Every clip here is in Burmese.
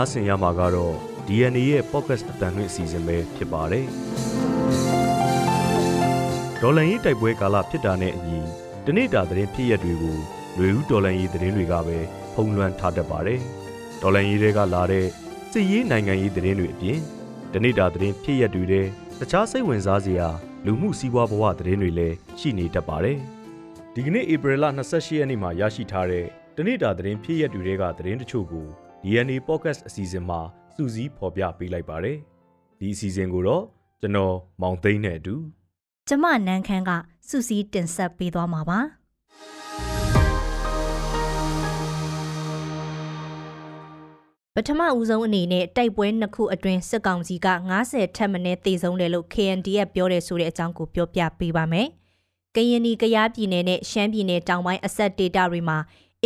နားဆင်ရမှာကတော့ DNA ရဲ့ podcast အတန်လွင့်အစီအစဉ်ပဲဖြစ်ပါတယ်။ဒေါ်လန်ရေးတိုက်ပွဲကာလဖြစ်တာနဲ့အညီတနေ့တာသတင်းဖြစ်ရက်တွေကိုလူဦးဒေါ်လန်ရေးသတင်းတွေကပဲဖုံးလွှမ်းထားတတ်ပါတယ်။ဒေါ်လန်ရေးတွေကလာတဲ့စစ်ရေးနိုင်ငံရေးသတင်းတွေအပြင်တနေ့တာသတင်းဖြစ်ရက်တွေတဲ့တခြားစိတ်ဝင်စားစရာလူမှုစီးပွားဘဝသတင်းတွေလည်းရှိနေတတ်ပါတယ်။ဒီကနေ့ဧပြီလ28ရက်နေ့မှာရရှိထားတဲ့တနေ့တာသတင်းဖြစ်ရက်တွေကသတင်းတချို့ကို DNA Podcast အစီအစဉ်မှာစူးစီးဖော်ပြပေးလိုက်ပါတယ်။ဒီအစီအစဉ်ကိုတော့ကျွန်တော်မောင်သိန်းနဲ့အတူကျမနန်းခမ်းကစူစီတင်ဆက်ပေးသွားမှာပါပထမဦးဆုံးအနေနဲ့တိုက်ပွဲနှစ်ခုအတွင်းစစ်ကောင်စီက90ထက်မနည်းတေဆုံးတယ်လို့ KNDF ပြောတယ်ဆိုတဲ့အကြောင်းကိုပြောပြပေးပါမယ်။ကရင်နီကရားပြည်နယ်နဲ့ရှမ်းပြည်နယ်တောင်ပိုင်းအဆက်ဒေတာတွေမှာ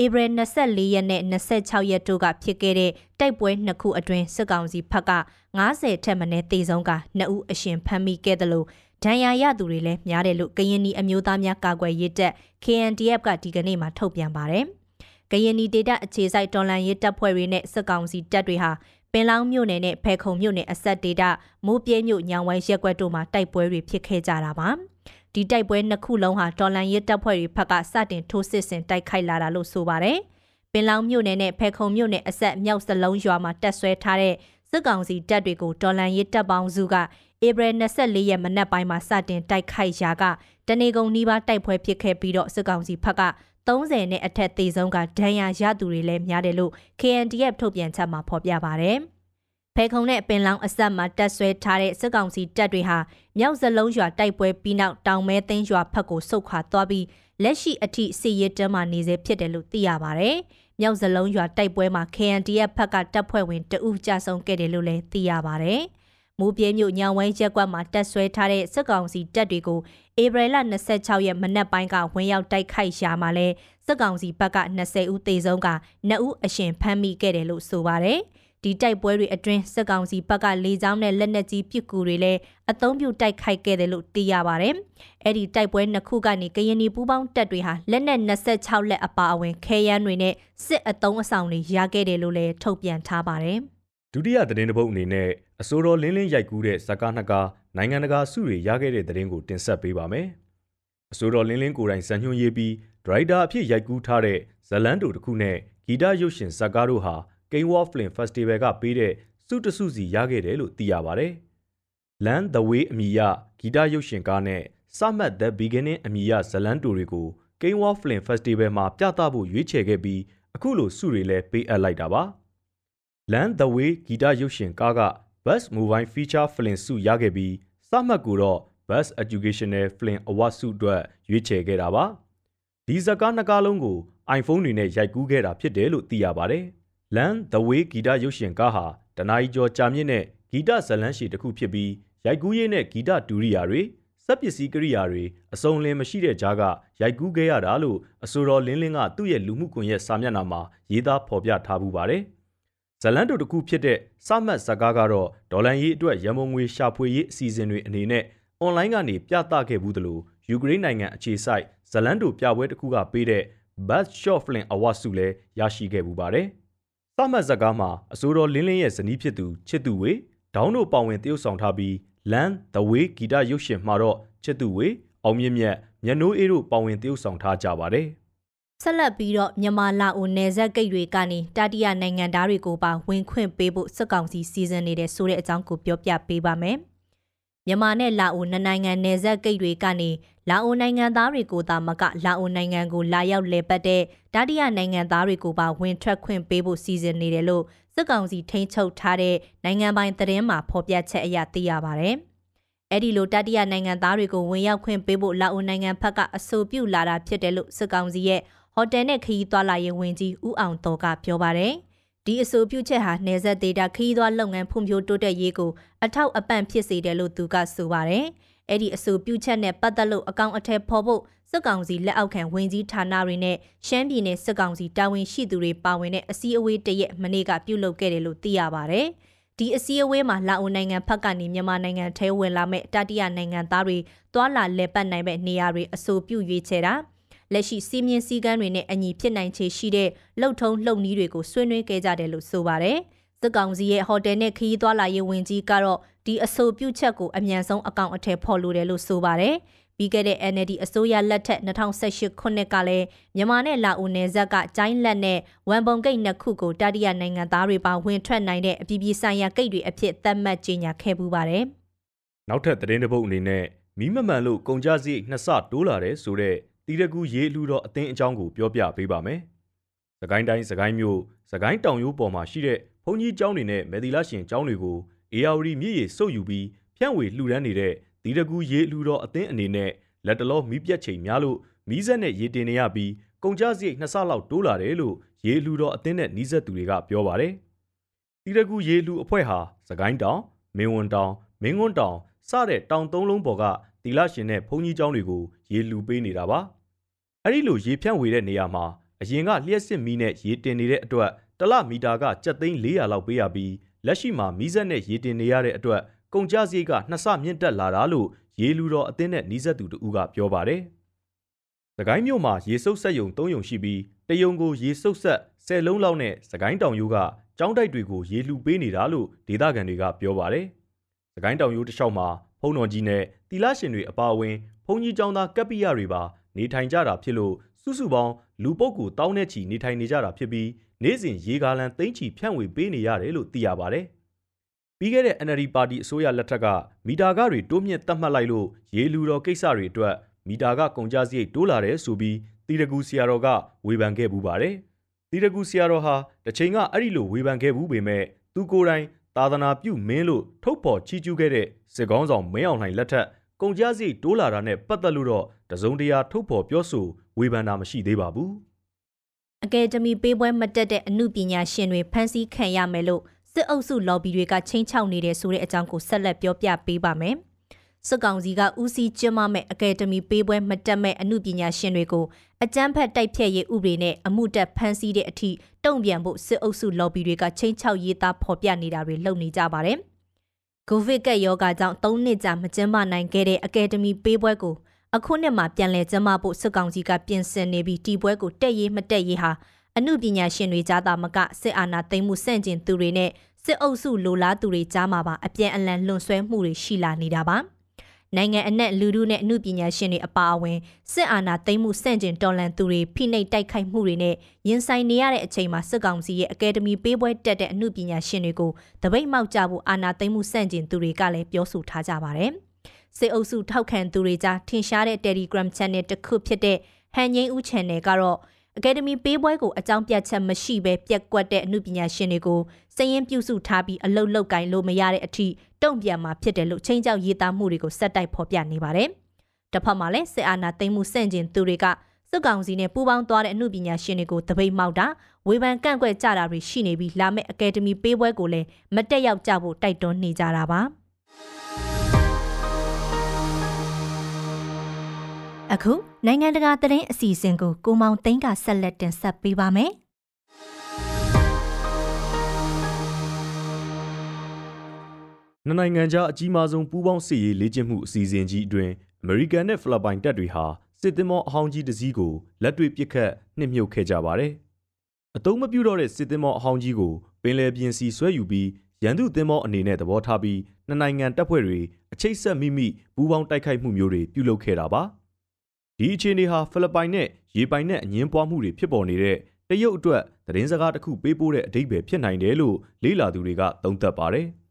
ဧပြီ24ရက်နဲ့26ရက်တို့ကဖြစ်ခဲ့တဲ့တိုက်ပွဲနှစ်ခုအတွင်းစစ်ကောင်စီဘက်က90ထက်မနည်းတေဆုံးက2ဦးအရှင်ဖမ်းမိခဲ့တယ်လို့ဒဏ်ရာရသူတွေလည်းများတယ်လို့ကရင်နီအမျိုးသားများကာကွယ်ရေးတပ် KNDF ကဒီကနေ့မှထုတ်ပြန်ပါတယ်။ကရင်နီဒေတာအခြေစိုက်တော်လန်ရေးတပ်ဖွဲ့တွေနဲ့စစ်ကောင်စီတပ်တွေဟာပင်လောင်းမြို့နယ်နဲ့ဖဲခုံမြို့နယ်အဆက်ဒေတာမိုးပြဲမြို့ညောင်ဝိုင်းရက်ကွက်တို့မှာတိုက်ပွဲတွေဖြစ်ခဲ့ကြတာပါ။ ဒီတိုက်ပွဲနှစ်ခုလုံးဟာတော်လန်ရဲတပ်ဖွဲ့တွေဘက်ကစတင်ထိုးစစ်ဆင်တိုက်ခိုက်လာတာလို့ဆိုပါတယ်။ပင်လောင်မြို့နယ်နဲ့ဖဲခုံမြို့နယ်အဆက်မြောက်စလုံးရွာမှာတက်ဆွဲထားတဲ့စစ်ကောင်စီတပ်တွေကိုတော်လန်ရဲတပ်ပေါင်းစုကဧပြီ24ရက်မနက်ပိုင်းမှာစတင်တိုက်ခိုက်ရာကတနေကုန်နီးပါးတိုက်ပွဲဖြစ်ခဲ့ပြီးတော့စစ်ကောင်စီဘက်က30နဲ့အထက်သေဆုံးကဒဏ်ရာရသူတွေလည်းများတယ်လို့ KNDF ထုတ်ပြန်ချက်မှာဖော်ပြပါဗျ။ ဖဲခုံနဲ့ပင်လောင်အဆက်မှာတက်ဆွဲထားတဲ့စစ်ကောင်စီတပ်တွေဟာမြောက်စလုံးရွာတိုက်ပွဲပြီးနောက်တောင်မဲသိန်းရွာဖက်ကိုဆုတ်ခွာသွားပြီးလက်ရှိအထိစစ်ရေးတမ်းမှနေစေဖြစ်တယ်လို့သိရပါဗျ။မြောက်စလုံးရွာတိုက်ပွဲမှာ KNDF ဖက်ကတပ်ဖွဲ့ဝင်တအုပ်ကြဆုံးခဲ့တယ်လို့လည်းသိရပါဗျ။မိုးပြဲမြို့ညောင်ဝိုင်းရက်ကွက်မှာတက်ဆွဲထားတဲ့စစ်ကောင်စီတပ်တွေကိုဧပြီလ26ရက်မနက်ပိုင်းကဝင်ရောက်တိုက်ခိုက်ရှာမှာလဲစစ်ကောင်စီဘက်က20ဦးသေဆုံးက2ဦးအရှင်ဖမ်းမိခဲ့တယ်လို့ဆိုပါတယ် ဒီတိုက်ပွဲတွေအတွင်းစစ်ကောင်စီဘက်ကလေကြောင်းနဲ့လက်နက်ကြီးပစ်ကူတွေလည်းအသုံးပြုတိုက်ခိုက်ခဲ့တယ်လို့သိရပါတယ်။အဲ့ဒီတိုက်ပွဲနှစ်ခုကနေကရင်နီပူးပေါင်းတပ်တွေဟာလက်နက်26လက်အပါအဝင်ခဲယမ်းတွေနဲ့စစ်အုံအဆောင်တွေရခဲ့တယ်လို့လည်းထုတ်ပြန်ထားပါတယ်။ဒုတိယသတင်းတစ်ပုဒ်အနေနဲ့အစိုးရလင်းလင်းရိုက်ကူးတဲ့ဇကာနှစ်ကားနိုင်ငံတကာစုတွေရခဲ့တဲ့သတင်းကိုတင်ဆက်ပေးပါမယ်။အစိုးရလင်းလင်းကိုယ်တိုင်ဇန်ညွှန်းရေးပြီးဒရိုက်တာအဖြစ်ရိုက်ကူးထားတဲ့ဇလန်တိုတစ်ခုနဲ့ဂီတရုပ်ရှင်ဇကာတို့ဟာ ကိန်းဝါဖလင်ဖက်စတီဗယ်ကပေးတဲ့စုတစုစီရခဲ့တယ်လို့သိရပါဗျ။ Land the Way အမည်ရဂီတရုပ်ရှင်ကားနဲ့ Summit the Beginning အမည်ရဇလန်တိုတွေကိုကိန်းဝါဖလင်ဖက်စတီဗယ်မှာပြသဖို့ရွေးချယ်ခဲ့ပြီးအခုလိုစုတွေလည်းပေးအပ်လိုက်တာပါ။ Land the Way ဂီတရုပ်ရှင်ကားက Best Mobile Feature Film ဆုရခဲ့ပြီးစမှတ်ကိုတော့ Best Educational Film Award ဆုအတွက်ရွေးချယ်ခဲ့တာပါဒီဇာကားနှစ်ကားလုံးကို iPhone တွေနဲ့ရိုက်ကူးခဲ့တာဖြစ်တယ်လို့သိရပါတယ်။ Land the Way ဂီတရုပ်ရှင်ကားဟာတနာ E ကျော်ကြာမြင့်တဲ့ဂီတဇလန်းရှည်တစ်ခုဖြစ်ပြီးရိုက်ကူးရေးနဲ့ဂီတဒူရိယာတွေစက်ပစ္စည်းကိရိယာတွေအစုံလင်မရှိတဲ့ကြားကရိုက်ကူးခဲ့ရတာလို့အဆိုတော်လင်းလင်းကသူ့ရဲ့လူမှုကွန်ရက်စာမျက်နှာမှာရေးသားဖော်ပြထားပူပါတယ်။ဇလန်တိုတစ်ခုဖြစ်တဲ့စမတ်ဇကားကတော့ဒေါ်လန်ရေးအတွက်ရမုံငွေရှာဖွေရေးအစီအစဉ်တွေအနေနဲ့အွန်လိုင်းကနေပြသခဲ့ဘူးသလိုယူကရိန်းနိုင်ငံအခြေစိုက်ဇလန်တိုပြပွဲတစ်ခုကပေးတဲ့ Best Short Film Award ဆုလည်းရရှိခဲ့ပူပါတယ်။ စမတ်ဇကားမှာအစိုးရလင်းလင်းရဲ့ဇနီးဖြစ်သူချစ်သူဝေဒေါင်းတို့ပါဝင်တရုပ်ဆောင်ထားပြီး Land the Way ဂီတရုပ်ရှင်မှာတော့ချစ်သူဝေအောင်မြင့်မြတ်မျက်နှိုးအေးတို့ပါဝင်တရုပ်ဆောင်ထားကြပါတယ်။ဆက်လက်ပြီးတော့မြန်မာလာအိုနယ်စပ်ဂိတ်တွေကနေတတိယနိုင်ငံသားတွေကိုပါဝင်ခွင့်ပေးဖို့စစ်ကောင်စီစီစဉ်နေတဲ့ဆိုတဲ့အကြောင်းကိုပြောပြပေးပါမယ်။ မြန်မာနဲ့လာအိုနှစ်နိုင်ငံနယ်စပ်ဂိတ်တွေကနေလာအိုနိုင်ငံသားတွေကိုသာမကလာအိုနိုင်ငံကိုလာရောက်လည်ပတ်တဲ့တတိယနိုင်ငံသားတွေကိုပါဝင်ထွက်ခွင့်ပေးဖို့စီစဉ်နေတယ်လို့စစ်ကောင်စီထိန်းချုပ်ထားတဲ့နိုင်ငံပိုင်သတင်းမှာဖော်ပြချက်အရသိရပါဗျ။အဲ့ဒီလိုတတိယနိုင်ငံသားတွေကိုဝင်ရောက်ခွင့်ပေးဖို့လာအိုနိုင်ငံဘက်ကအဆိုပြုလာတာဖြစ်တယ်လို့စစ်ကောင်စီရဲ့ဟိုတယ်နဲ့ခရီးသွားလာရေးဝန်ကြီးဦးအောင်တော်ကပြောပါတယ်။ ဒီအဆိုပြုချက်ဟာနေဆက်ဒေတာခရီးသွားလုပ်ငန်းဖွံ့ဖြိုးတိုးတက်ရေးကိုအထောက်အပံ့ဖြစ်စေတယ်လို့သူကဆိုပါတယ်။အဲ့ဒီအဆိုပြုချက်နဲ့ပတ်သက်လို့အကောင့်အထက်ဖော်ဖို့စစ်ကောင်စီလက်အောက်ခံဝန်ကြီးဌာနတွေနဲ့ရှမ်းပြည်နယ်စစ်ကောင်စီတာဝန်ရှိသူတွေပါဝင်တဲ့အစည်းအဝေးတရက်မနေ့ကပြုလုပ်ခဲ့တယ်လို့သိရပါတယ်။ဒီအစည်းအဝေးမှာလာအိုနိုင်ငံဖက်ကနေမြန်မာနိုင်ငံထဲဝင်လာမဲ့တတိယနိုင်ငံသားတွေတွာလာလဲပတ်နိုင်မဲ့နေရာတွေအဆိုပြုရွေးချယ်တာ။ လက်ရှိစီးမြင်စည်းကမ်းတွေနဲ့အညီဖြစ်နိုင်ခြေရှိတဲ့လှုပ်ထုံးလှုပ်နည်းတွေကိုဆွေးနွေးခဲ့ကြတယ်လို့ဆိုပါတယ်။ဇစစ်ကောင်စီရဲ့ဟိုတယ်နဲ့ခရီးသွားလာရေးဝန်ကြီးကတော့ဒီအဆိုပြုချက်ကိုအမြန်ဆုံးအကောင့်အထည်ဖော်လိုတယ်လို့ဆိုပါတယ်။ပြီးခဲ့တဲ့ NLD အစိုးရလက်ထက်2018ခုနှစ်ကလည်းမြန်မာနဲ့လာအိုနယ်စပ်ကကျိုင်းလက်နဲ့ဝန်ပုံဂိတ်နှစ်ခုကိုတတိယနိုင်ငံသားတွေပါဝင်ထွက်နိုင်တဲ့အပြည်ပြည်ဆိုင်ရာဂိတ်တွေအဖြစ်သတ်မှတ်ကြေညာခဲ့ပူပါတယ်။နောက်ထပ်သတင်းတစ်ပုဒ်အနေနဲ့မီးမမှန်လို့ကုန်ကြစရိတ်နှစ်ဆတိုးလာတယ်ဆိုတဲ့ တီရကူရေးလူတော်အသင်းအကြောင်းကိုပြောပြပေးပါမယ်။စကိုင်းတိုင်းစကိုင်းမြို့စကိုင်းတောင်ရိုးပေါ်မှာရှိတဲ့ဘုံကြီးကျောင်းတွေနဲ့မေဒီလာရှင်ကျောင်းတွေကိုအေယာဝတီမြစ်ရေစုပ်ယူပြီးဖြန့်ဝေလှူဒန်းနေတဲ့တီရကူရေးလူတော်အသင်းအနေနဲ့လက်တလောမီးပြတ်ချိန်များလို့မီးစက်နဲ့ရေတင်နေရပြီးကုန်ကြစရိတ်နှစ်ဆလောက်တိုးလာတယ်လို့ရေလူတော်အသင်းနဲ့နှီးဆက်သူတွေကပြောပါတယ်။တီရကူရေလူအဖွဲ့ဟာစကိုင်းတောင်မင်းဝန်းတောင်မင်းကွန်းတောင်စတဲ့တောင်သုံးလုံးပေါ်က တီလာရှင်နဲ့ဘုံကြီးကျောင်းတွေကိုရေလူပေးနေတာပါ။အဲဒီလိုရေဖြန့်ဝေတဲ့နေရာမှာအရင်ကလျှက်စစ်မီးနဲ့ရေတင်နေတဲ့အတွက်တလမီတာကကြက်သိန်း400လောက်ပေးရပြီးလက်ရှိမှာမီးစက်နဲ့ရေတင်နေရတဲ့အတွက်ကုန်ကျစရိတ်ကနှစ်ဆမြင့်တက်လာတာလို့ရေလူတော်အသင်းနဲ့နှီးဆက်သူတူကပြောပါတယ်။စကိုင်းမြို့မှာရေစုပ်ဆက်ယုံ၃ယုံရှိပြီးတယုံကိုရေစုပ်ဆက်၁၀လုံးလောက်နဲ့စကိုင်းတောင်ရိုးကကျောင်းတိုက်တွေကိုရေလူပေးနေတာလို့ဒေသခံတွေကပြောပါတယ်။စကိုင်းတောင်ရိုးတစ်လျှောက်မှာဖုံတော်ကြီးနဲ့ တီလာရှင်တွေအပါအဝင်ဘုံကြီးကျောင်းသားကပ်ပိယတွေပါနေထိုင်ကြတာဖြစ်လို့စုစုပေါင်းလူပုတ်ကိုတောင်းနဲ့ချီနေထိုင်နေကြတာဖြစ်ပြီးနေ့စဉ်ရေကားလန်သိန်းချီဖြန့်ဝေပေးနေရတယ်လို့သိရပါတယ်။ပြီးခဲ့တဲ့ NLD ပါတီအစိုးရလက်ထက်ကမီတာကားတွေတိုးမြင့်သတ်မှတ်လိုက်လို့ရေလူတော်ကိစ္စတွေအတွက်မီတာကကုန်ကျစရိတ်တိုးလာတယ်ဆိုပြီးတီရကူဆရာတော်ကဝေဖန်ခဲ့ပူပါတယ်။တီရကူဆရာတော်ဟာတစ်ချိန်ကအဲ့ဒီလိုဝေဖန်ခဲ့ဘူးပေမဲ့သူကိုယ်တိုင်သာသနာပြုမင်းလို့ထုတ်ဖော်ချီးကျူးခဲ့တဲ့စစ်ကောင်းဆောင်မင်းအောင်လှိုင်လက်ထက် ကုန်ကျစရိတ်တိုးလာတာနဲ့ပတ်သက်လို့တော့တစုံတရာထုတ်ဖော်ပြောဆိုဝေဖန်တာမရှိသေးပါဘူး။အကယ်ဒမီပေးပွဲမတက်တဲ့အမှုပညာရှင်တွေဖမ်းဆီးခံရမယ်လို့စစ်အုပ်စု lobby တွေကချင်းချောက်နေတဲ့ဆိုတဲ့အကြောင်းကိုဆက်လက်ပြောပြပေးပါမယ်။စစ်ကောင်စီကဦးစီးကျင်းပမဲ့အကယ်ဒမီပေးပွဲမတက်မဲ့အမှုပညာရှင်တွေကိုအကြမ်းဖက်တိုက်ဖျက်ရေးဥပဒေနဲ့အမှုတက်ဖမ်းဆီးတဲ့အထိတုံ့ပြန်ဖို့စစ်အုပ်စု lobby တွေကချင်းချောက်ရေးသားဖော်ပြနေတာတွေလုပ်နေကြပါတယ်။ ကိုဗစ်ကပ်ရောဂါကြောင့်၃နှစ်ကြာမကျင်းပနိုင်ခဲ့တဲ့အကယ်ဒမီပေးပွဲကိုအခုနှစ်မှာပြန်လည်ကျင်းပဖို့စစ်ကောင်စီကပြင်ဆင်နေပြီးတီပွဲကိုတက်ရေးမတက်ရေးဟာအမှုပညာရှင်တွေကြားသာမကစစ်အာဏာသိမ်းမှုစန့်ကျင်သူတွေနဲ့စစ်အုပ်စုလိုလားသူတွေကြားမှာပါအပြန်အလှန်လွန်ဆွဲမှုတွေရှိလာနေတာပါ နိုင်ငံအနှံ့လူထုနဲ့အမှုပညာရှင်တွေအပါအဝင်စစ်အာဏာသိမ်းမှုစန့်ကျင်တော်လှန်သူတွေဖိနှိပ်တိုက်ခိုက်မှုတွေနဲ့ရင်ဆိုင်နေရတဲ့အချိန်မှာစစ်ကောင်စီရဲ့အကယ်ဒမီပေးပွဲတက်တဲ့အမှုပညာရှင်တွေကိုတပိတ်မောက်ကြဖို့အာဏာသိမ်းမှုစန့်ကျင်သူတွေကလည်းပြောဆိုထားကြပါတယ်စစ်အုပ်စုထောက်ခံသူတွေကြားထင်ရှားတဲ့ Telegram Channel တစ်ခုဖြစ်တဲ့ဟန်ငိမ့်ဦး Channel ကတော့အကယ်ဒမီပေးပွဲကိုအကြောင်းပြချက်မရှိဘဲပြက်ကွက်တဲ့အမှုပညာရှင်တွေကို စည်ရင်ပြုစုထားပြီးအလုတ်လောက်ကင်လို့မရတဲ့အထိတုံ့ပြန်မှာဖြစ်တယ်လို့ချင်းကြောက်ရေးသားမှုတွေကိုစက်တိုက်ဖော်ပြနေပါတယ်။တစ်ဖက်မှာလည်းစစ်အာဏာသိမ်းမှုစန့်ကျင်သူတွေကစစ်ကောင်စီနဲ့ပူးပေါင်းသွားတဲ့အမှုပညာရှင်တွေကိုတပိတ်မောက်တာဝေဖန်ကန့်ကွက်ကြတာတွေရှိနေပြီးလာမယ့်အကယ်ဒမီပေးပွဲကိုလည်းမတက်ရောက်ကြဖို့တိုက်တွန်းနေကြတာပါ။အခုနိုင်ငံတကာသတင်းအစီအစဉ်ကိုကိုမောင်သိန်းကဆက်လက်တင်ဆက်ပေးပါမယ်။ နှစ်နိုင်ငံကြားအကြီးမားဆုံးပူးပေါင်းစစ်ရေးလေ့ကျင့်မှုအစီအစဉ်ကြီးအတွင်းအမေရိကန်နဲ့ဖိလစ်ပိုင်တပ်တွေဟာစစ်သင်္ဘောအဟောင်းကြီးတစ်စီးကိုလက်တွေ့ပစ်ခတ်နှိမ့်မြုပ်ခဲ့ကြပါတယ်။အတုံးမပြူတော့တဲ့စစ်သင်္ဘောအဟောင်းကြီးကိုပင်လယ်ပြင်စီဆွဲယူပြီးရန်သူသင်္ဘောအနေနဲ့သဘောထားပြီးနှစ်နိုင်ငံတပ်ဖွဲ့တွေအချိတ်ဆက်မိမိပူးပေါင်းတိုက်ခိုက်မှုမျိုးတွေပြုလုပ်ခဲ့တာပါ။ဒီအခြေအနေဟာဖိလစ်ပိုင်နဲ့ရေပိုင်နဲ့အငင်းပွားမှုတွေဖြစ်ပေါ်နေတဲ့တရုတ်အတွက်သတင်းစကားတစ်ခုပေးပို့တဲ့အဓိပ္ပာယ်ဖြစ်နိုင်တယ်လို့လေးလာသူတွေကသုံးသပ်ပါတယ်။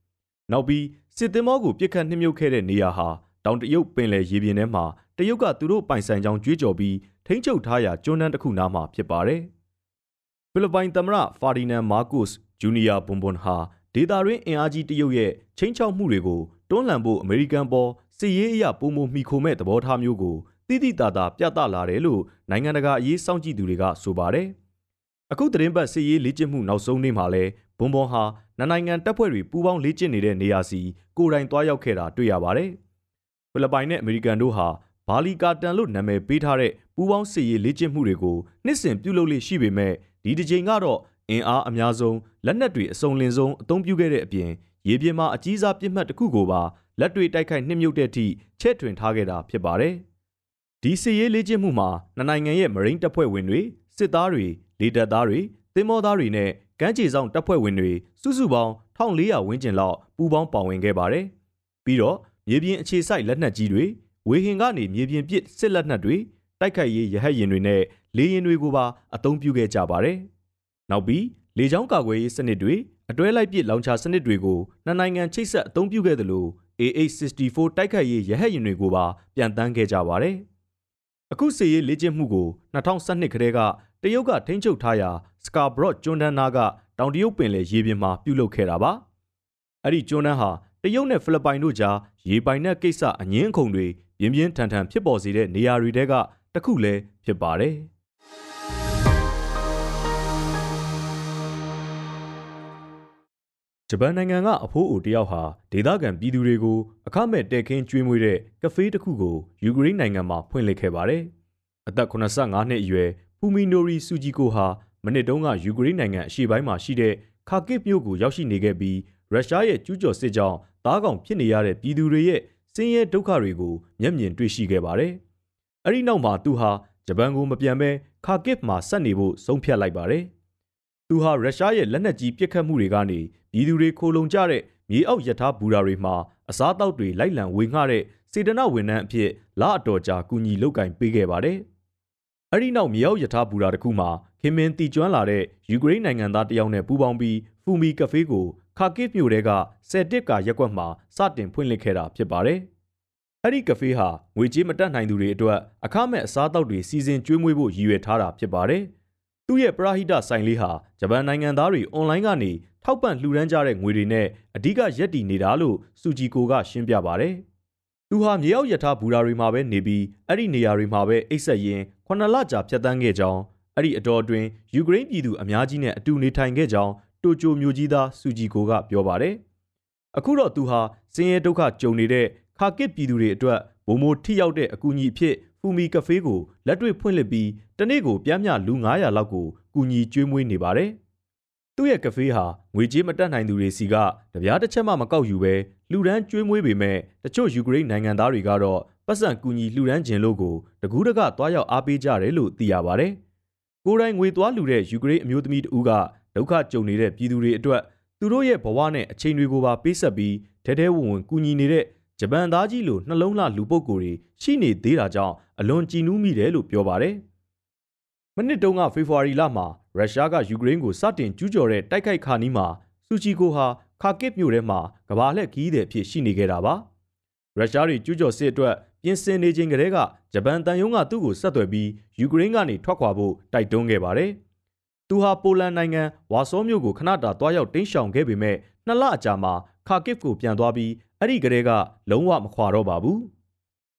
နောက်ပြီးစစ်သင်္ဘောကိုပြစ်ခတ်နှိမ့်မြုပ်ခဲ့တဲ့နေရာဟာတောင်တရုတ်ပင်လယ်ရေပြင်ထဲမှာတရုတ်ကသူတို့ပိုင်ဆိုင်ကြောင်းကြွေးကြော်ပြီးထိန်းချုပ်ထားရာကျွန်းတန်းတစ်ခုနားမှာဖြစ်ပါတယ်။ဖိလစ်ပိုင်သမ္မတဖာဒီနန်မာကုစ်ဂျူနီယာဘွန်ဘွန်ဟာဒေတာရင်းအင်အားကြီးတရုတ်ရဲ့ချင်းချောက်မှုတွေကိုတွန်းလှန်ဖို့အမေရိကန်ပေါ်စစ်ရေးအရာပုံမှုမိခိုမဲ့သဘောထားမျိုးကိုတိတိတသာပြသလာတယ်လို့နိုင်ငံတကာအရေးစောင့်ကြည့်သူတွေကဆိုပါတယ်။အခုသတင်းပတ်စစ်ရေးလေ့ကျင့်မှုနောက်ဆုံးနေ့မှာလဲ ဘွန်ဘွန်ဟာနိုင်ငံတပ်ဖွဲ့တွေပူးပေါင်းလေ့ကျင့်နေတဲ့နေရာစီကိုယ်တိုင်သွားရောက်ခဲ့တာတွေ့ရပါတယ်။ဖိလစ်ပိုင်နဲ့အမေရိကန်တို့ဟာဘာလီကာတန်လို့နာမည်ပေးထားတဲ့ပူးပေါင်းစစ်ရေးလေ့ကျင့်မှုတွေကိုနှစ်စဉ်ပြုလုပ်လေ့ရှိပေမဲ့ဒီတစ်ကြိမ်ကတော့အင်အားအများဆုံးလက်နက်တွေအစုံလင်ဆုံးအသုံးပြုခဲ့တဲ့အပြင်ရေပြင်မှာအကြီးစားပြစ်မှတ်တစ်ခုကိုပါလက်တွေတိုက်ခိုက်နှိမ့်မြုပ်တဲ့အထိချဲ့ထွင်ထားခဲ့တာဖြစ်ပါတယ်။ဒီစစ်ရေးလေ့ကျင့်မှုမှာနှစ်နိုင်ငံရဲ့မရိန်းတပ်ဖွဲ့ဝင်တွေစစ်သားတွေလေတပ်သားတွေသင်္ဘောသားတွေနဲ့ ကမ်းခြေဆောင်တပ်ဖွဲ့ဝင်တွေစုစုပေါင်း1400ဝန်းကျင်လောက်ပူးပေါင်းပါဝင်ခဲ့ပါတယ်။ပြီးတော့မြေပြင်အခြေစိုက်လက်နက်ကြီးတွေဝေဟင်ကနေမြေပြင်ပစ်စစ်လက်နက်တွေတိုက်ခိုက်ရေးရဟတ်ယာဉ်တွေနဲ့လေယာဉ်တွေကိုပါအသုံးပြုခဲ့ကြပါတယ်။နောက်ပြီးလေကြောင်းကာကွယ်ရေးစနစ်တွေအတွဲလိုက်ပစ်လောင်ချာစနစ်တွေကိုနှစ်နိုင်ငံချိတ်ဆက်အသုံးပြုခဲ့သလို AA64 တိုက်ခိုက်ရေးရဟတ်ယာဉ်တွေကိုပါပြန်တန်းခဲ့ကြပါတယ်။အခုစီရေးလေ့ကျင့်မှုကို2012ခရဲက တရုတ်ကထိန်းချုပ်ထားရာစကာဘရော့ကျွန်းတန်းနာကတောင်တရုတ်ပင်လယ်ရေပြင်မှာပြုလုပ်ခဲ့တာပါ။အဲ့ဒီကျွန်းတန်းဟာတရုတ်နဲ့ဖိလစ်ပိုင်တို့ကြားရေပိုင်နက်ကိစ္စအငင်းအခုန်တွေပြင်းပြင်းထန်ထန်ဖြစ်ပေါ်စေတဲ့နေရာတွေတဲကတစ်ခုလည်းဖြစ်ပါတယ်။ဂျပန်နိုင်ငံကအဖိုးအိုတယောက်ဟာဒေသခံပြည်သူတွေကိုအခမဲ့တဲခင်းကျွေးမွေးတဲ့ကဖေးတစ်ခုကိုယူကရိန်းနိုင်ငံမှာဖွင့်လှစ်ခဲ့ပါတယ်။အသက်85နှစ်အရွယ် ဖူမီနိုရီဆူဂျီကိုဟာမနစ်တုန်းကယူကရိန်းနိုင်ငံအရှေ့ပိုင်းမှာရှိတဲ့ခါကစ်မြို့ကိုရောက်ရှိနေခဲ့ပြီးရုရှားရဲ့ကျူးကျော်စစ်ကြောင့်သားကောင်ဖြစ်နေရတဲ့ပြည်သူတွေရဲ့ဆင်းရဲဒုက္ခတွေကိုမျက်မြင်တွေ့ရှိခဲ့ပါတယ်။အဲဒီနောက်မှာသူဟာဂျပန်ကိုမပြန်ဘဲခါကစ်မှာဆက်နေဖို့ဆုံးဖြတ်လိုက်ပါတယ်။သူဟာရုရှားရဲ့လက်နက်ကြီးပစ်ခတ်မှုတွေကနေပြည်သူတွေခိုလုံကြတဲ့မြေအောက်ယထာဘူရာတွေမှာအစားအသောက်တွေလိုက်လံဝေငှတဲ့စေတနာဝန်ထမ်းအဖြစ်လအတော်ကြာကူညီလုပ်ကင်ပေးခဲ့ပါတယ်။ အဲဒီနောက်မြေအောက်ယထာဘူရာတစ်ခုမှာခင်မင်းတီကျွမ်းလာတဲ့ယူကရိန်းနိုင်ငံသားတယောက်နဲ့ပူးပေါင်းပြီးဖူမီကဖေးကိုခါကစ်မြို့တဲကဆယ်တစ်ကာရက်ကွက်မှာစတင်ဖွင့်လှစ်ခဲ့တာဖြစ်ပါတယ်။အဲ့ဒီကဖေးဟာငွေကြေးမတက်နိုင်သူတွေအတွက်အခမဲ့အစားအသောက်တွေစီစဉ်ကျွေးမွေးဖို့ရည်ရွယ်ထားတာဖြစ်ပါတယ်။သူ့ရဲ့ပရာဟိတဆိုင်လေးဟာဂျပန်နိုင်ငံသားတွေအွန်လိုင်းကနေထောက်ပံ့လှူဒန်းကြတဲ့ငွေတွေနဲ့အဓိကရက်တည်နေတာလို့စူဂျီကိုကရှင်းပြပါတယ်။ သူဟာမြေအောက်ယထာဘူရာတွေမှာပဲနေပြီးအဲ့ဒီနေရာတွေမှာပဲအိတ်ဆက်ရင်းခုနှစ်လကြာဖြတ်တန်းခဲ့ကြောင်းအဲ့ဒီအတော်အတွင်းယူကရိန်းပြည်သူအများကြီးနဲ့အတူနေထိုင်ခဲ့ကြောင်းတိုကျိုမြို့ကြီးသားစူဂျီကိုကပြောပါတယ်။အခုတော့သူဟာစင်ရဲဒုက္ခကြုံနေတဲ့ခါကစ်ပြည်သူတွေအတွက်ဘုံမိုထိရောက်တဲ့အကူအညီအဖြစ်ဖူမီကဖေးကိုလက်တွေ့ဖွင့်လှစ်ပြီးတနေ့ကိုပြမ်းမြလူ900လောက်ကိုကူညီကျွေးမွေးနေပါတယ်။ သူ့ရဲ့ကဖေးဟာငွေကြေးမတက်နိုင်သူတွေစီကတပြားတစ်ချက်မှမကောက်ယူပဲလှူဒန်းကျွေးမွေးပေမဲ့တချို့ယူကရိန်းနိုင်ငံသားတွေကတော့ပတ်စံကူညီလှူဒန်းခြင်းလို့ကိုတကူးတကသွားရောက်အားပေးကြတယ်လို့သိရပါတယ်။ကိုယ်တိုင်ငွေသွားလှူတဲ့ယူကရိန်းအမျိုးသမီးတဦးကဒုက္ခကြုံနေတဲ့ပြည်သူတွေအတွက်သူတို့ရဲ့ဘဝနဲ့အချိန်တွေကိုပါပေးဆက်ပြီးထဲထဲဝင်ဝင်ကူညီနေတဲ့ဂျပန်သားကြီးလိုနှလုံးလှလူပုဂ္ဂိုလ်တွေရှိနေသေးတာကြောင့်အလွန်ကြည်နူးမိတယ်လို့ပြောပါတယ်။မနစ်တုန်းကဖေဖော်ဝါရီလမှာ ရုရှားကယူကရိန်းကိုစတင်ကျူးကျော်တဲ့တိုက်ခိုက်ခါနီးမှာစူချီကိုဟာခါကစ်မြို့ထဲမှာကဘာလှည့်ခီးတဲ့အဖြစ်ရှိနေခဲ့တာပါ။ရုရှားတွေကျူးကျော်စစ်အတွက်ပြင်ဆင်နေချိန်ကတည်းကဂျပန်တန်ယုံကသူ့ကိုဆက်သွယ်ပြီးယူကရိန်းကနေထွက်ခွာဖို့တိုက်တွန်းခဲ့ပါတယ်။သူဟာပိုလန်နိုင်ငံဝါဆောမြို့ကိုခဏတာတွားရောက်တင်းရှောင်ခဲ့ပေမဲ့နှစ်လအကြာမှာခါကစ်ကိုပြန်သွားပြီးအဲ့ဒီကလေးကလုံးဝမခွာတော့ပါဘူး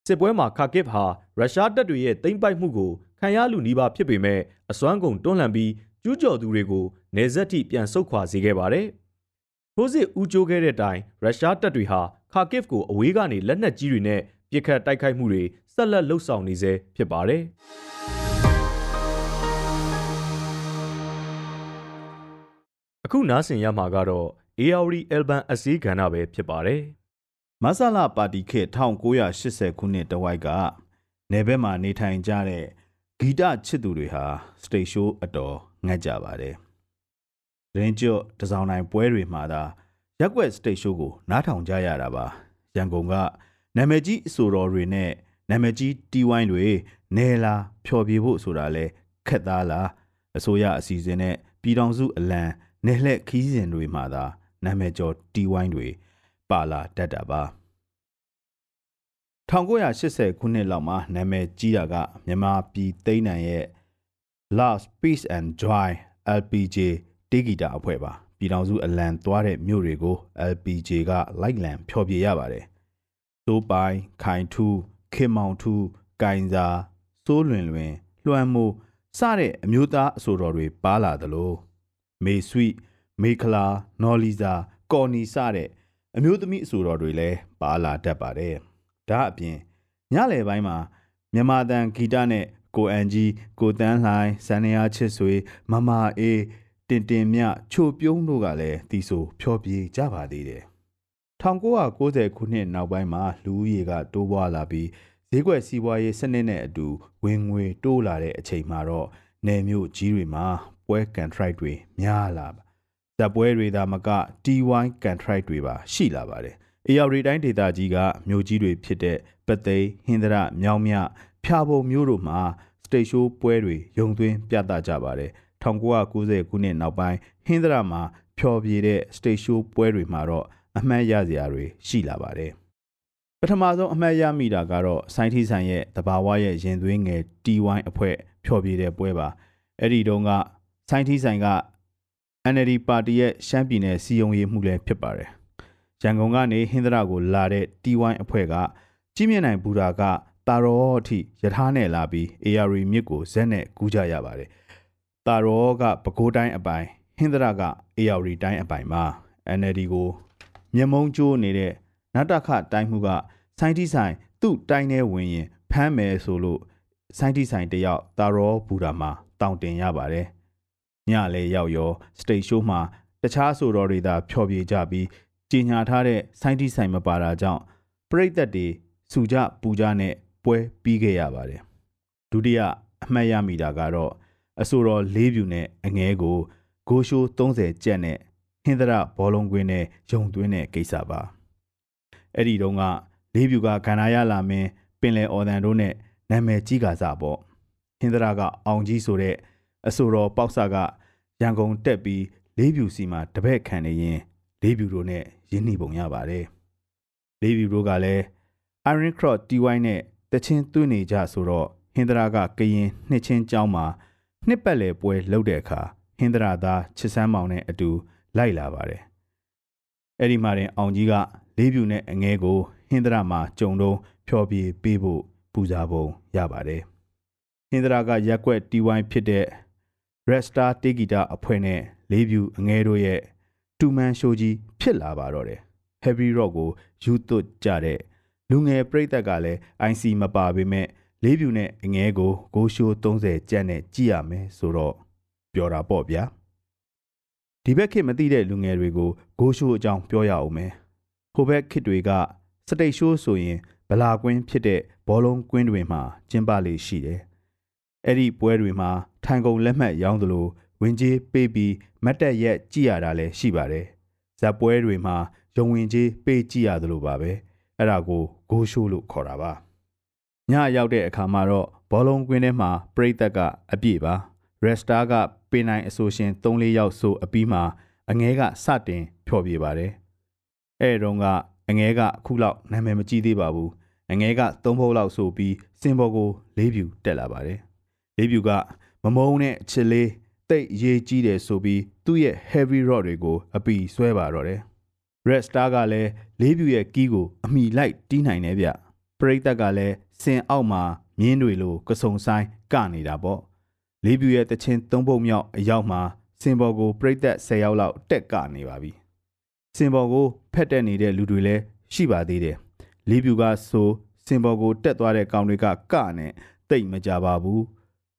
စစ်ပွဲမှာခါကစ်ဟာရုရှားတပ်တွေရဲ့သိမ်းပိုက်မှုကိုခံရလူနီးပါးဖြစ်ပေမဲ့အစွမ်းကုန်တွန်းလှန်ပြီးကျူးကျော်သူတွေကိုနေဆက်ထိပြန်ဆုတ်ခွာစေခဲ့ပါတယ်ထိုးစစ်ဦးကျိုးခဲ့တဲ့တိုင်ရုရှားတပ်တွေဟာခါကစ်ကိုအဝေးကနေလက်နက်ကြီးတွေနဲ့ပစ်ခတ်တိုက်ခိုက်မှုတွေဆက်လက်လှုပ်ဆောင်နေဆဲဖြစ်ပါတယ်။အခုနားဆင်ရမှာကတော့ ARD Alban အစည်းကဏ္ဍပဲဖြစ်ပါတယ်။ မဆလာပါတီခေတ်1980ခုနှစ်တဝိုက်ကနေဘက်မှာနေထိုင်ကြတဲ့ဂီတချစ်သူတွေဟာစတေရှိုးအတော်ငတ်ကြပါတယ်။ရင်းကျွတ်တစောင်းတိုင်းပွဲတွေမှာသာရက်ွက်စတေရှိုးကိုနားထောင်ကြရတာပါ။ရန်ကုန်ကနာမည်ကြီးအဆိုတော်တွေနဲ့နာမည်ကြီးတီဝိုင်းတွေနေလာဖျော်ဖြေဖို့ဆိုတာလဲခက်သားလားအစိုးရအစီအစဉ်နဲ့ပြည်ထောင်စုအလံနယ်လှည့်ခီးစဉ်တွေမှာသာနာမည်ကျော်တီဝိုင်းတွေ ပါလာတတ်တာပါ1980ခုနှစ်လောက်မှာနာမည်ကြီးတာကမြန်မာပြည်သိန်းနံရဲ့ Last Peace and Joy LPJ တေးဂီတာအဖွဲ့ပါပြည်တော်စုအလံသွားတဲ့မြို့တွေကို LPJ ကလိုက်လံဖျော်ဖြေရပါတယ်သိုးပိုင်ခိုင်ထူးခင်မောင်ထူးကင်စာစိုးလွင်လွင် လွှမ်းမိုးစတဲ့အမျိုးသားအဆိုတော်တွေပါလာသလိုမေဆွိမေခလာနော်လီဇာကော်နီစတဲ့ အမျိုးသမီးအဆိုတော်တွေလည်းပါလာတတ်ပါတယ်။ဒါအပြင်ညလယ်ပိုင်းမှာမြန်မာတန်ဂီတနဲ့ကိုအန်ကြီးကိုတန်းလှိုင်းစန္ဒယာချစ်ဆွေမမအေးတင်တင်မြချိုပြုံးတို့ကလည်းတီးဆိုဖျော်ဖြေကြပါသေးတယ်။1990ခုနှစ်နောက်ပိုင်းမှာလူဦးရေကတိုးပွားလာပြီးဈေးကွက်စီးပွားရေးစနစ်နဲ့အတူဝင်ငွေတိုးလာတဲ့အချိန်မှာတော့နယ်မြို့ကြီးတွေမှာပွဲကန်ထရိုက်တွေများလာပါ ဇက်ပွဲတွေသာမက T1 contract တွေပါရှိလာပါတယ်။အေယာရီတိုင်းဒေသကြီးကမြို့ကြီးတွေဖြစ်တဲ့ပသိမ်ဟင်္ဒရမြောင်းမြဖျာပုံမြို့တို့မှာစတေရှိုးပွဲတွေရုံသွင်းပြသကြပါတယ်1990ခုနှစ်နောက်ပိုင်းဟင်္ဒရမှာဖျော်ဖြေတဲ့စတေရှိုးပွဲတွေမှာတော့အမှတ်ရစရာတွေရှိလာပါတယ်ပထမဆုံးအမှတ်ရမိတာကတော့ဆိုင်းထီဆိုင်ရဲ့တဘာဝရဲ့ရင်သွင်းငယ် T1 အဖွဲ့ဖျော်ဖြေတဲ့ပွဲပါအဲ့ဒီတုန်းကဆိုင်းထီဆိုင်က NLD ပါတီရဲ့ရှမ်းပြည်နယ်စီယုံရေးမှုလည်းဖြစ်ပါတယ်ရန်ကုန်ကနေဟင်္ဒရကိုလာတဲ့ T1 အဖွဲ့ကကြီးမြင့်နိုင်ဘူတာကတာရောအထိယထာနဲ့လာပြီး AR မြစ်ကိုဇက်နဲ့ကူးကြရပါတယ်။တာရောကပဲခူးတိုင်းအပိုင်ဟင်္ဒရက AR တိုင်းအပိုင်မှာ NLD ကိုမျက်မုံကျိုးနေတဲ့နတ်တခတိုင်းမှုကစိုင်းတီဆိုင်သူ့တိုင်းထဲဝင်ရင်ဖမ်းမယ်ဆိုလို့စိုင်းတီဆိုင်တယောက်တာရောဘူတာမှာတောင်းတင်ရပါတယ်။ ညလည်းရောက်ရောစတိတ်ရှိုးမှာတခြားဆိုတော်တွေသာဖျော်ဖြေကြပြီးကြီးညာထားတဲ့စိုင်းတီဆိုင်မပါတာကြောင့်ပြိသက်တွေစူကြပူကြနဲ့ပွဲပြီးခဲ့ရပါတယ်ဒုတိယအမှတ်ရမိတာကတော့အဆိုတော်၄ဖြူနဲ့အငဲကိုဂိုးရှိုး30ကျက်နဲ့ဟင်္ဒရဘောလုံးကွင်းနဲ့ယုံသွင်းတဲ့ကိစ္စပါအဲ့ဒီတုန်းကလေးဖြူကခန္ဓာရလာမင်းပင်လယ်အော်တန်တို့နဲ့နာမည်ကြီးကစားပေါ့ဟင်္ဒရကအောင်ကြီးဆိုတဲ့ အဆိုတော်ပေါက်ဆာကရန်ကုန်တက်ပြီးလေးဖြူစီမှာတပည့်ခံနေရင်လေးဖြူတို့နဲ့ရင်းနှီးပုံရပါတယ်လေးဖြူတို့ကလည်း Iron Cross TY နဲ့တချင်းသွင်းနေကြဆိုတော့ဟင်္ဒရာကကရင်နှစ်ချင်းကျောင်းမှာနှစ်ပတ်လည်ပွဲလုပ်တဲ့အခါဟင်္ဒရာသားချစ်စမ်းမောင်နဲ့အတူလိုက်လာပါတယ်။အဲ့ဒီမှာတင်အောင်ကြီးကလေးပြူနဲ့အငဲကိုဟင်္ဒရာမှာကြုံတော့ဖျော်ပြပေးဖို့ပူဇာပုံရပါတယ်။ဟင်္ဒရာကရက်ွက် TY ဖြစ်တဲ့ Red Star တေဂီတာအဖွဲ့နဲ့လေးပြူအငဲတို့ရဲ့တူမန်ရှိုးကြီးဖြစ်လာပါတော့တယ်။ Heavy Rock ကိုယူသွတ်ကြတဲ့လူငယ်ပြိသက်ကလည်း IC မပါပေမဲ့လေးပြူနဲ့အငဲကိုဂိုးရှိုး30ကျပ်နဲ့ကြည့်ရမယ်ဆိုတော့ပြောတာပေါ့ဗျာဒီဘက်ခေတ်မသိတဲ့လူငယ်တွေကိုဂိုးရှိုးအကြောင်းပြောရအောင်မယ်ဟိုဘက်ခေတ်တွေကစတိတ်ရှိုးဆိုရင်ဗလာကွင်းဖြစ်တဲ့ဘောလုံးကွင်းတွေမှာကျင်းပလေရှိတယ် အဲ့ဒီပွဲတွေမှာထိုင်ကုန်လက်မှတ်ရောင်းသလိုဝင်ကြီးပေးပြီးမတ်တက်ရက်ကြည့်ရတာလည်းရှိပါတယ်ဇက်ပွဲတွေမှာရုံဝင်ကြီးပေးကြည့်ရသလိုပါပဲ။အဲ့ဒါကိုဂိုးရှိုးလို့ခေါ်တာပါညရောက်တဲ့အခါမှာတော့ဘောလုံးကွင်းထဲမှာပရိသတ်ကအပြည့်ပါရက်စတာကပေနိုင်အဆိုရှင်3-4ယောက်ဆိုအပြီးမှာအငဲကစတင်ဖျော်ပြပါတယ်အဲ့တုန်းကအငဲကအခုလောက်နာမည်မကြီးသေးပါဘူးအငဲက3ဘုတ်လောက်ဆိုပြီးစင်ဘော်ကို၄ဖြူတက်လာပါတယ် ၄ဖြူကမမုံနဲ့ချစ်လေးတိတ်ရေးကြီးတယ်ဆိုပြီးသူ့ရဲ့ heavy rod တွေကိုအပီဆွဲပါတော့တယ် Red Star ကလည်းလေးပြူရဲ့ကီးကိုအမိလိုက်တီးနိုင်တယ်ဗျပရိသတ်ကလည်းစင်အောက်မှာမြင်းတွေလိုကစုံဆိုင်ကနေတာပေါ့လေးပြူရဲ့တချင်းသုံးပုတ်မြောက်အရောက်မှာစင်ဘော်ကိုပရိသတ်10ယောက်လောက်တက်ကနေပါပြီစင်ဘော်ကိုဖက်တက်နေတဲ့လူတွေလည်းရှိပါသေးတယ်လေးပြူကဆိုစင်ဘော်ကိုတက်သွားတဲ့ကောင်တွေကကနဲ့တိတ်မကြပါဘူး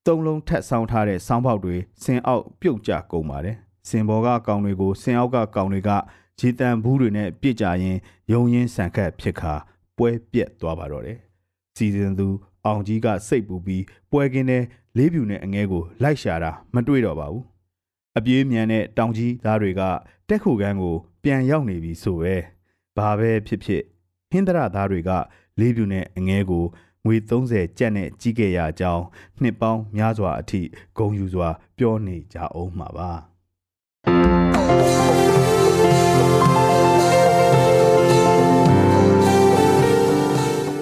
သုံးလုံးထက်ဆောင်ထားတဲ့ဆောင်းပေါက်တွေစင်အောက်ပြုတ်ကျကုန်ပါတယ်စင်ဘော်ကကောင်တွေကိုစင်အောက်ကကောင်တွေကရေတံဘူးတွေနဲ့ပြစ်ကြရင်ယုံရင်းဆန်ခတ်ဖြစ်ခါပွဲပြက်သွားပါတော့တယ်။စီစဉ်သူအောင်ကြီးကစိတ်ပူပြီးပွဲကင်းတဲ့လေးပြူနဲ့အငဲကိုလိုက်ရှာတာမတွေ့တော့ပါဘူး။အပြေးမြန်တဲ့တောင်ကြီးသားတွေကတက်ခုကန်းကို ပြန်ရောက်နေပြီဆိုပဲ။ဘာပဲဖြစ်ဖြစ်ဟင်းဒရသားတွေကလေးပြူနဲ့အငဲကို ငွေ30ကျပ်နဲ့ကြီးခဲ့ရကြောင်းနှစ်ပေါင်းများစွာအထိဂုံယူစွာ ပြောနေကြအောင်မှာပါ။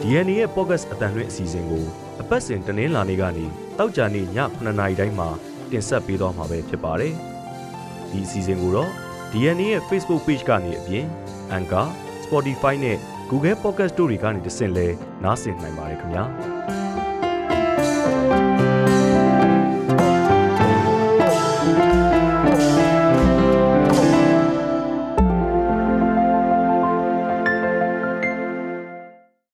DNA ရဲ့ podcast အတန်လွင့်အစီအစဉ်ကိုအပတ်စဉ်တင်းလာနေကနေတောက်ကြနေည9:00နာရီတိုင်းမှာတင်ဆက်ပေးသွားမှာပဲဖြစ်ပါတယ်။ဒီအစီအစဉ်ကိုတော့ DNA ရဲ့ Facebook Page ကနေအပြင် Anchor, Spotify နဲ့ Google Podcast တို့တွေကနေတဆင့်လဲ နားဆင်နိုင်ပါတယ်ခင်ဗျာ။